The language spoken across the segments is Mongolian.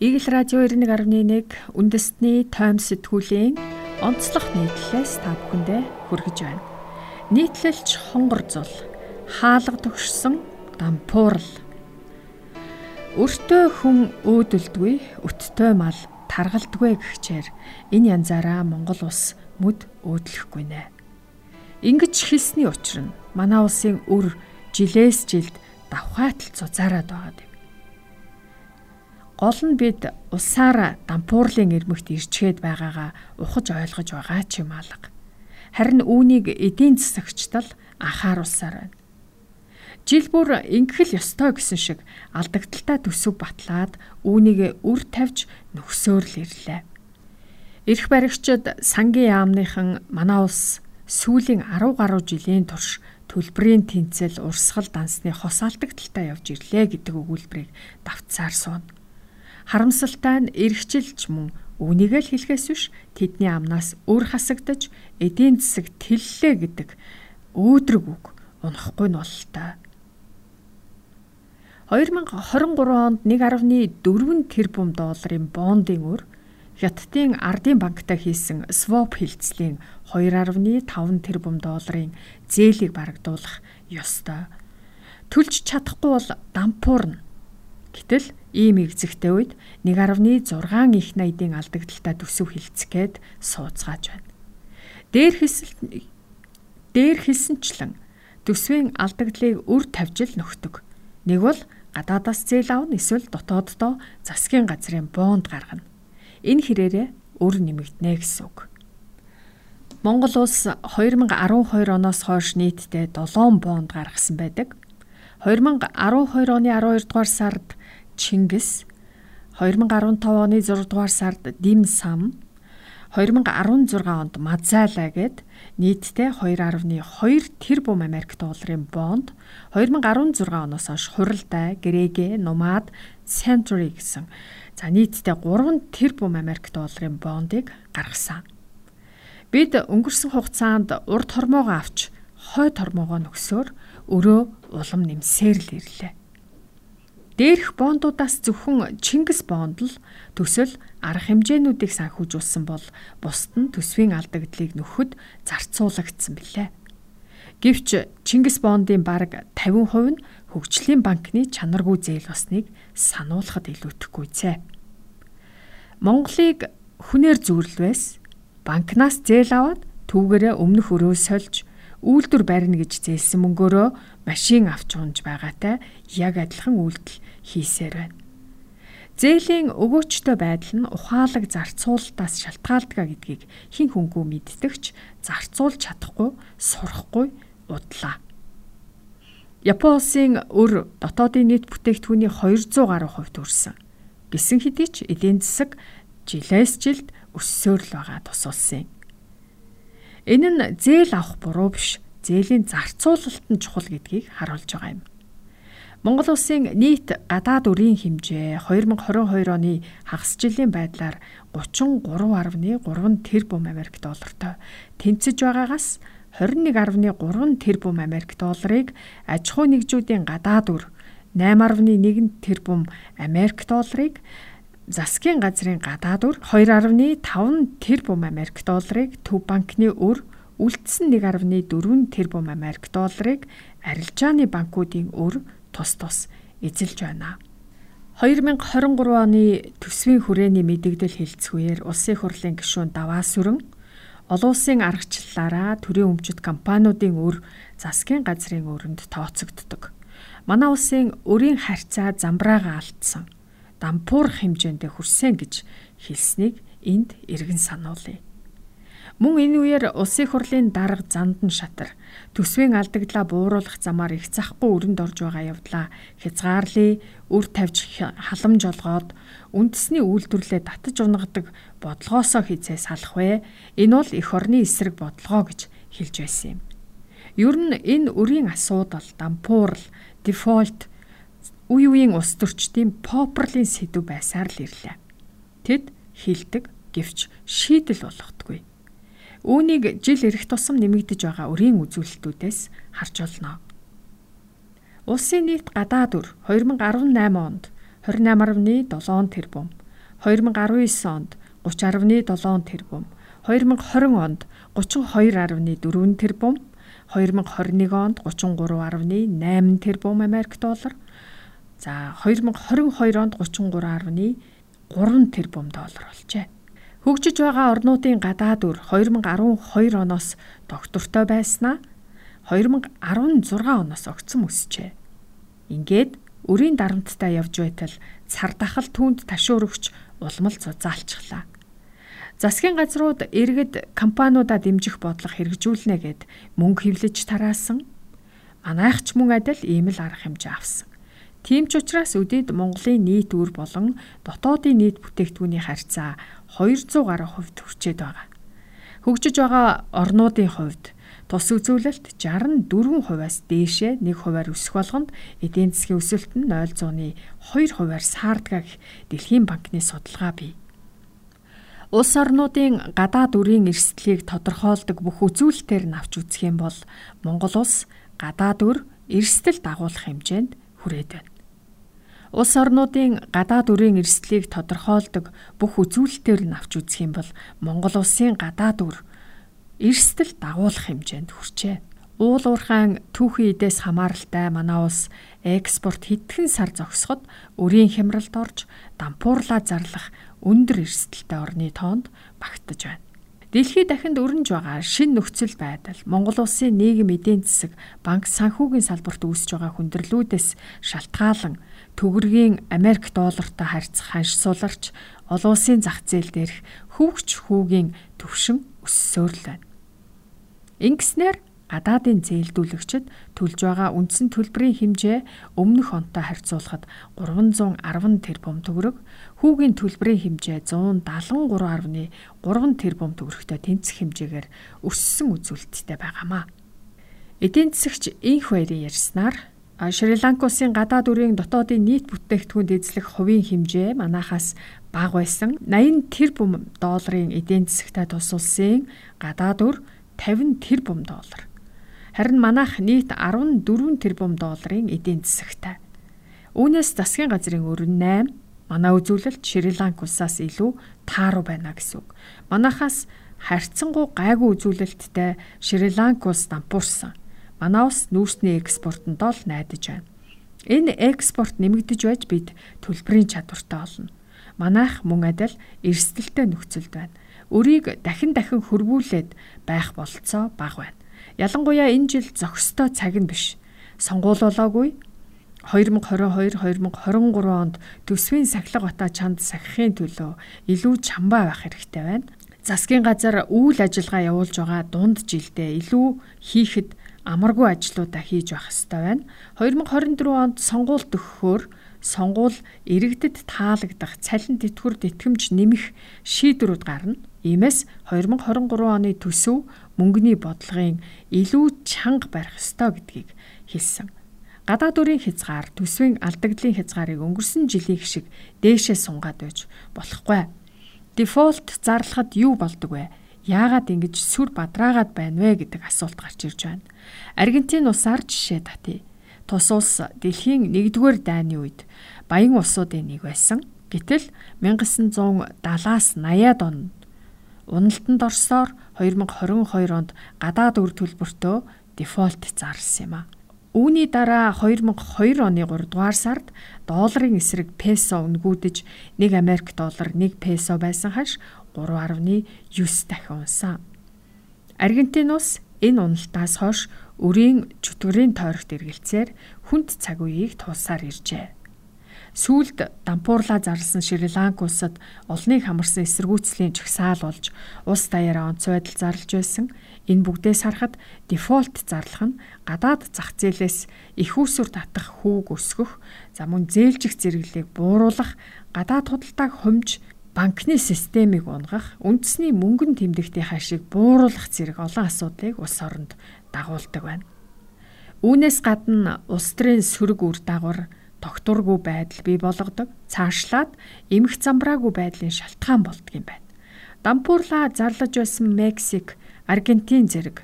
Игэл радио 91.1 үндэстний тойм сэтгүүлийн онцлог нийтлэлээс та бүхэндэ хүргэж байна. Нийтлэлч хонгор зул хаалга төгшсөн дампуурл Өртөө хүн өөдөлдгүй өттэй мал таргалдгүй гихчээр энэ янзаараа Монгол улс мүд өөдлөхгүй нэ. Ингиж хэлсний учир нь манай улсын өр жилээс жилд давхайтал цуцаараад байгаа юм. Гол нь бид улсаар дампуурлын ирмэгт ирчгээд байгаагаа ухаж ойлгож байгаа ч юм алга. Харин үүнийг эдийн засагчдал анхааруулсаар байна. Жил бүр ингэхэл ёстой гэсэн шиг алдагдaltaа төсөв батлаад үүнийг үр тавьж нөхсөөр л ирлээ. Ирэх баригчид сангийн яамныхан манай улс сүүлийн 10 гаруй жилийн турш төлбөрийн тэнцэл урсгал дансны хос алдагдaltaа явж ирлээ гэдэг өгүүлбэрийг давтсаар сууна. Харамсалтай нь эргчилж мөн үүнийг л хэлхээс биш тэдний амнаас өр хасагдаж эдийн засаг тэллээ гэдэг өөдрөг үг унахгүй нь бололтой. 2023 онд 1.4 тэрбум долларын бондын өр Хятадын Ардын банктай хийсэн swap хилцлийн 2.5 тэрбум долларын зээлийг барагдуулах ёстой. Төлж чадахгүй бол дампуурна. Гэтэл Иймэгзэгтэй үед 1.6 их найдын алдагдaltaа төсөв хилцгээд сууцгааж байна. Дээр хэсэл дээр хэлсэнчлэн төсвийн алдагдлыг үр тавьжил нөхдөг. Нэг бол гадаадаас зээл авна эсвэл дотооддоо засгийн газрын бонд гаргана. Энэ хэрээрээ өр нэмэгдэнэ гэсэн үг. Монгол улс 2012 оноос хойш нийтдээ 7 бонд гаргасан байдаг. 2012 оны 12 дугаар сард Чингис 2015 оны 6 дугаар сард Дим Сам 2016 онд Мазала гээд нийтдээ 2.2 тэрбум Америк долларын бонд 2016 оноос хойш хуралдай, Грэгэ, Номад, Century гэсэн за нийтдээ 3 тэрбум Америк долларын бондыг гаргасан. Бид өнгөрсөн хугацаанд урд хормоогоо авч хойд хормоогоо нөхсөөр өрөө улам нэмсээр л ирлээ. Дээрх бондуудаас зөвхөн Чингис бонд л төсөл арга хэмжээнүүдийг санхүүжүүлсэн бол бусд нь төсвийн алдагдлыг нөхөд зарцуулагдсан билээ. Гэвч Чингис бондын бараг 50% нь хөгжлийн банкны чанаргүй зээл басныг сануулхад илүүтэхгүй зэ. Монголыг хүнээр зүүрлвэс банкнаас зээл аваад түүгээрээ өмнөх өрөө сольж үйлдвэр барина гэж зээлсэн мөнгөөрөө машин авч унж байгаатай яг адилхан үйлдэл хийсээр байна. Зээлийн өгөөчтэй байдал нь ухаалаг зарцуулалтаас шалтгаалдаг гэдгийг хин хөнгөө мэддэгч зарцуулж чадахгүй, сурахгүй удлаа. Япон улсын өр дотоодын нийт бүтээгдэхүүний 200 гаруй хувьд өрсөн. Гэсэн хэдий ч эдийн засаг жилээс жилд өссөөр л байгаа тусалсан. Энэ нь зээл авах буруу биш, зээлийн зарцуулалт нь чухал гэдгийг харуулж байгаа юм. Монгол улсын нийт гадаад үрийн хэмжээ 2022 оны хагас жилийн байдлаар 33.3 тэрбум Америк доллартай тэнцэж байгаагаас 21.3 тэрбум Америк долларыг аж ахуй нэгжүүдийн гадаад үр 8.1 тэрбум Америк долларыг засгийн газрын гадаад үр 2.5 тэрбум Америк долларыг Төв банкны үр үлдсэн 1.4 тэрбум Америк долларыг арилжааны банкуудын үр тус тус эзэлж байна. 2023 оны төсвийн хүрээний мэдэгдэл хэлцгүүгээр улсын хурлын гишүүн даваа сүрэн олон улсын аргачлалаараа төрийн өмчит компаниудын өр засгийн газрын өрөнд тооцогддог. Манай улсын өрийн харьцаа замбраага алдсан. Дампуурх хэмжээндээ хүрсэн гэж хэлснийг энд эргэн сануулъя. Мөн энэ үеэр улсын хурлын дарга зандан шатар төсвийн алдагдлаа бууруулах замаар их захгүй өрөнд орж байгаа явдлаа хязгаарлыг үр тавьж халамж олгоод үндэсний үйлдвэрлэлээ татаж унагадаг бодлогоосоо хизээ салах вэ? Энэ бол эх орны эсрэг бодлогоо гэж хэлж байсан юм. Ер нь энэ өрийн асуудал, дампуурл, дефолт үе үеийн ус төрчдийн поперлын сэдв байсаар л ирлээ. Тэд хилдэг гэвч шийдэл болгохдгүй. Үүнийг жил ирэх тусам нэмэгдэж байгаа өрийн үзүүлэлтүүдээс харж олно. Улсын нийт гадаад өр 2018 онд 28.7 тэрбум, 2019 онд 30.7 тэрбум, 2020 онд 32.4 тэрбум, 2021 онд 33.8 тэрбум Америк доллар. За 2022 онд 33.3 тэрбум доллар болжээ. Хөгжиж байгаа орнуудын гадаад үр 2012 оноос доктортой байснаа 2016 оноос огцом өсжээ. Ингээд өрийн дарамттай явж байтал цар тахал түүнд ташуурвч улмал зузаалчихлаа. Засгийн газрууд иргэд компаниудаа дэмжих бодлого хэрэгжүүлнэ гэд мөнгө хевлэж тараасан. Манайхч мөн адил ийм л арга хэмжээ авсан. Тийм ч учраас өдөрт Монголын нийт үр болон дотоодын нийт бүтээгдэхүүний харьцаа 200 гаруй хувьд хүрчээд байгаа. Хөгжиж байгаа орнуудын хувьд тус үзүүлэлт 64%-аас дээшээ 1%-аар өсөх болгонд эдийн засгийн өсөлт нь 0.2 хувиар саардгаа гэх Дэлхийн банкны судалгаа бий. Улс орнуудын гадаад үрийн эрсдлийг тодорхойлдог бүх үзүүлэлтээр нь авч үзэх юм бол Монгол улс гадаад үр эрсдэл дагуулах хэмжээнд хүрээд байна. Улс орнуудын гадаад үрийн эрсдлийг тодорхойлдог бүх үзүүлэлтээр нь авч үзэх юм бол Монгол улсын гадаад үр эрсдэл дагуулах хэмжээнд хүрчээ. Уул уурхайн түүхийн эдээс хамааралтай манай улс экспорт хэдхэн сар зогсоход өрийн хямралд орж дампуурлаа зарлах өндөр эрсдэлтэй орны тоонд багтаж байна. Дэлхийд дахинд өрнж байгаа шин нөхцөл байдал Монгол улсын нийгэм эдийн засаг банк санхүүгийн салбарт үүсэж байгаа хүндрэлүүдээс шалтгаалan төгрөгийн Америк доллартай харьцах ханш суларч олон улсын зах зээл дээрх хөвгч хүүгийн төвшин өссөөр л байна. Ингэснээр гадаадын зээлдүүлэгчид төлж байгаа үндсэн төлбөрийн хэмжээ өмнөх онтой харьцуулахад 310 тэрбум төгрөг, хүүгийн төлбөрийн хэмжээ 173.3 тэрбум төгрөгтэй тэнцэх хэмжээгээр өссөн үзүүлэлттэй байгаамаа. Эдийн засагч инх баярын ярьснаар Шри-Ланк улсын гадаад үрийн дотоодын нийт бүтээгдэхүүнд эзлэх хувийн хэмжээ манахаас бага байсан 80 тэрбум долларын эдийн засагтай тус улсын гадаад үр 50 тэрбум доллар. Харин манайх нийт 14 тэрбум долларын эдийн засагтай. Үүнээс засгийн газрын өрн 8, манай үзүүлэлт Шри-Ланк улсаас илүү тааруу байна гэсэн үг. Манайхаас харьцангуй гайгүй үзүүлэлттэй Шри-Ланк улс дампуурсан. Манай улс нүүрсний экспортод л найдаж байна. Энэ экспорт нэмэгдэж байж бид төлбөрийн чадвартай болно. Манайх мөн адил эрсдэлтэй нөхцөлд байна. Өрийг дахин дахин хөрвүүлээд байх болцоо бага байна. Ялангуяа энэ жил зохистой цаг нь биш. Сонгуул болоогүй. 2022-2023 онд төсвийн сахилга бата чанд сахихын төлөө илүү чамбаа байх хэрэгтэй байна. Засгийн газар үйл ажиллагаа явуулж байгаа дунд жилдээ илүү хийхэд амаргүй ажлуудаа хийж байх хэрэгтэй байна. 2024 онд сонгуул төгөхөөр сонгуул иргэдэд таалагдах цалин тэтгэвэр тэтгэмж нэмэх шийдвэрүүд гарна. Иймээс 2023 оны төсөв мөнгөний бодлогын илүү чанга барих ёстой гэдгийг хэлсэн. Гадаад үрийн хязгаар төсвийн алдагдлын хязгаарыг өнгөрсөн жилийн шиг дээшээ сунгаад байж болохгүй. Дефолт зарлахад юу болдог вэ? Яагаад ингэж сүр бадраагаад байна вэ гэдэг асуулт гарч ирж байна. Аргентин улсаар жишээ татъя. Тус улс дэлхийн 1-р дайны үед баян улсуудын нэг байсан. Гэтэл 1970-аас 80-аад онд уналтанд орсоор 2022 онд гадаад үр төлбөртөө дефолт зарлсан юм а. Үүний дараа 2002 оны 3 дугаар сард долларын эсрэг песо өнгүүдэж 1 Америк доллар 1 песо байсан хаш 3.9 дахин унсан. Аргентин улс энэ уналтаас хойш өрийн чөтгөрийн тойрогт эргэлцээр хүнд цаг үеийг тулсаар иржээ. Сүүлд дампуурлаа зарласан Шри-Ланк улсад олныг хамарсан эсэргүүцлийн жагсаал болж улс даяараа онц байдал зарлж байсан. Энэ бүгдээс харахад дефолт зарлах нь гадаад зах зээлээс их усүр татах хүүг өсгөх, за мөн зээлжих зэрэглэлийг бууруулах, гадаад худалдааг хумж банкны системийг унгах, үндэсний мөнгөн тэмдэгтийн хашийг бууруулах зэрэг олон асуудлыг улс оронд дагуулдаг байна. Үүнээс гадна улс төрийн сөрөг үр дагавар тогтургүй байдал бий болгодог. Цаашлаад эмх замбраагүй байдлын шалтгаан болдго юм байна. Дампуурлаа зарлаж байсан Мексик, Аргентин зэрэг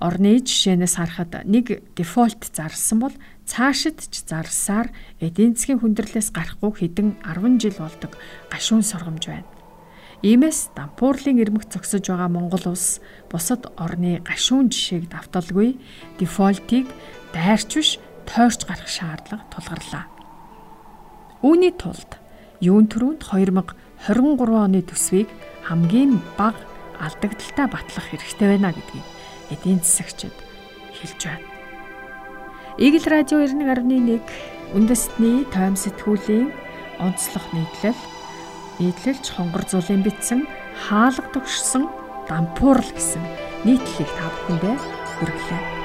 орны жишээнээс харахад нэг дефолт зарлсан бол цаашид ч зарсаар эдийн засгийн хүндрэлээс гарахгүй хэдэн 10 жил болдог гашуун сургамж байна. Иймээс дампуурлын ирмэг зогсож байгаа Монгол улс бусад орны гашуун жишээг давталгүй дефолтыг дайрч биш тойрч гарах шаардлага тулгарлаа. Үүний тулд юун төрөнд 2023 оны төсвийг хамгийн бага алдагдaltaа батлах хэрэгтэй байна гэдгийг эдийн засагчид хэлж байна. Игэл радио 91.1 үндэстний тойм сэтгүүлийн онцлог нийтлэл нийтлэлж хонгор зулын битсэн хаалга төгшсөн дампуурл гэсэн нийтлэлийг та бүхэндээ хүргэлээ.